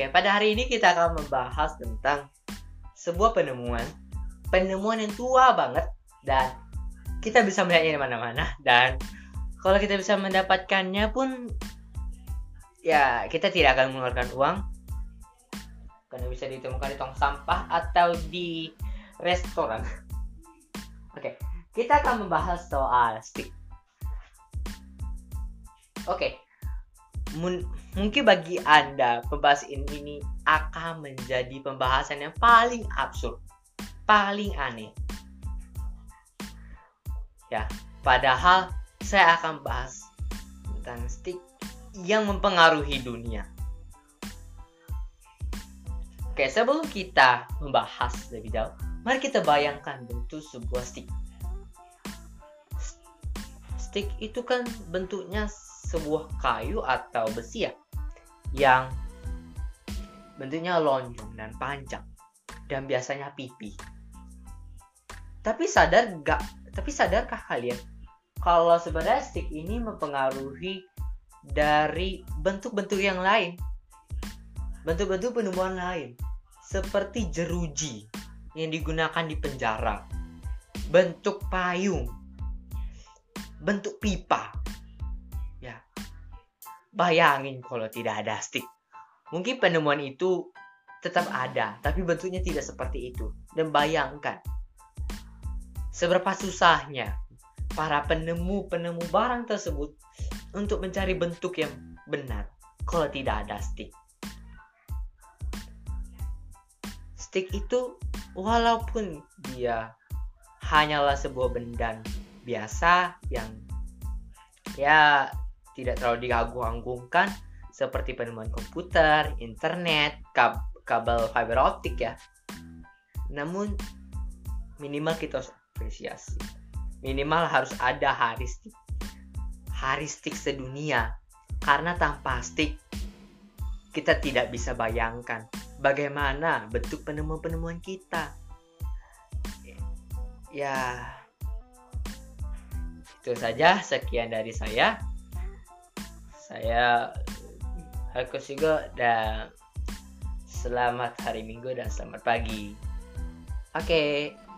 Oke, pada hari ini kita akan membahas tentang sebuah penemuan, penemuan yang tua banget dan kita bisa melihatnya di mana-mana dan kalau kita bisa mendapatkannya pun ya kita tidak akan mengeluarkan uang karena bisa ditemukan di tong sampah atau di restoran. Oke, kita akan membahas soal stick. Oke, mungkin bagi Anda pembahasan ini akan menjadi pembahasan yang paling absurd, paling aneh. Ya, padahal saya akan bahas tentang stick yang mempengaruhi dunia. Oke, sebelum kita membahas lebih jauh, mari kita bayangkan bentuk sebuah stick. Stick itu kan bentuknya sebuah kayu atau besi ya yang bentuknya lonjong dan panjang dan biasanya pipi. Tapi sadar gak? Tapi sadarkah kalian kalau sebenarnya stick ini mempengaruhi dari bentuk-bentuk yang lain, bentuk-bentuk penemuan lain, seperti jeruji yang digunakan di penjara, bentuk payung, bentuk pipa, Bayangin kalau tidak ada stick. Mungkin penemuan itu tetap ada, tapi bentuknya tidak seperti itu. Dan bayangkan, seberapa susahnya para penemu-penemu barang tersebut untuk mencari bentuk yang benar kalau tidak ada stick. Stick itu walaupun dia hanyalah sebuah benda biasa yang ya tidak terlalu diagung-agungkan seperti penemuan komputer, internet, kab kabel fiber optik ya. Namun minimal kita harus apresiasi. Minimal harus ada haristik. Haristik sedunia. Karena tanpa stick kita tidak bisa bayangkan bagaimana bentuk penemuan-penemuan kita. Ya, itu saja. Sekian dari saya. Saya Haku Sigo dan selamat hari Minggu dan selamat pagi. Oke. Okay.